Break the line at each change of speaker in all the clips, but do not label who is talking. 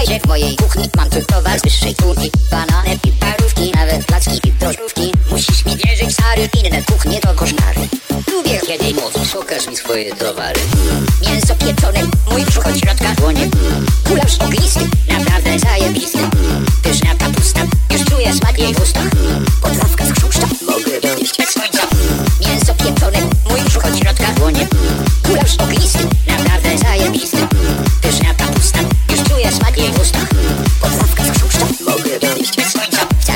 Witajcie w mojej kuchni, mam tu towar z wyższej półki Banany i parówki, nawet placki i drożdżówki. Musisz mi wierzyć, stary, inne kuchnie to koszmary. Lubię kiedy mówisz, pokaż mi swoje towary. Mięso pieczone, mój brzuch od środka dłonie. Gulasz ognisty, naprawdę zajebisty. Pyszna kapusta, już czuję smak jej w ustach. Podrawka z chrząszcza, mogę dojść bez końca. Mięso pieczone, mój brzuch od środka dłonie. Gulasz ognisty,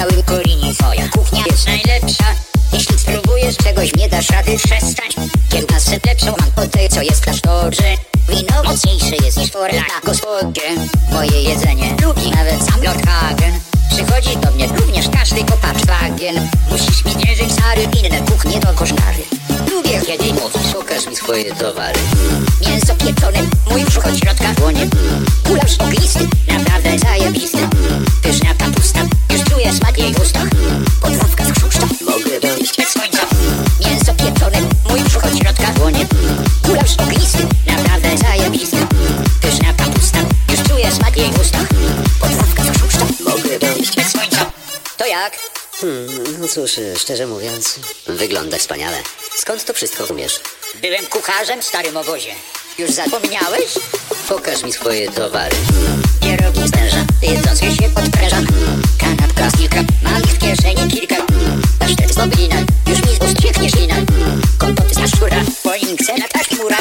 całym twoja kuchnia jest najlepsza. Jeśli spróbujesz czegoś nie dasz rady przestać. Kiełbasę lepszą mam po tej co jest w klasztorze Wino mocniejsze jest niż forla gospodzie. Moje jedzenie lubi nawet sam Lord Hagen. Przychodzi do mnie również każdy kopacz wagen Musisz mi wierzyć, stary, inne kuchnie to koszmary Lubię kiedy mówisz, pokaż mi swoje towary. Mięso pieczone, mój brzuch od środka dłonie. Gulasz ognisty, naprawdę Podrawka z chrząszcza, mogę dojść bez końca Mięso pieczone, mój brzuch od środka dłonie Gulasz ognisty, naprawdę zajebisty Pyszna kapusta, już czuję smak jej w ustach Podrawka z chrząszcza, mogę dojść bez końca To jak?
Hmm, no cóż, y, szczerze mówiąc, wygląda wspaniale. Skąd to wszystko umiesz?
Byłem kucharzem w starym obozie Już zapomniałeś?
Pokaż mi swoje towary.
Pierogi z węża, jedząc je się podprężam już mi z ust cieknie ślina Kompoty z jaszczura, poince na tak mura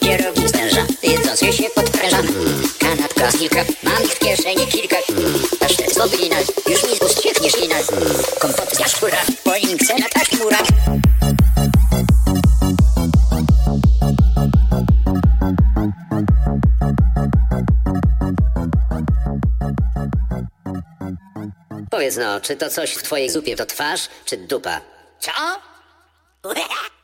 Pierogi z węża, jedząc je się podprężam Kanapka z kilka, mam ich w kieszeni kilka. Pasztet z już mi z ust cieknie ślina Kompoty z jaszczura, poince na tak mura
Powiedz no, czy to coś w twojej zupie to twarz, czy dupa?
Co? ハハハ!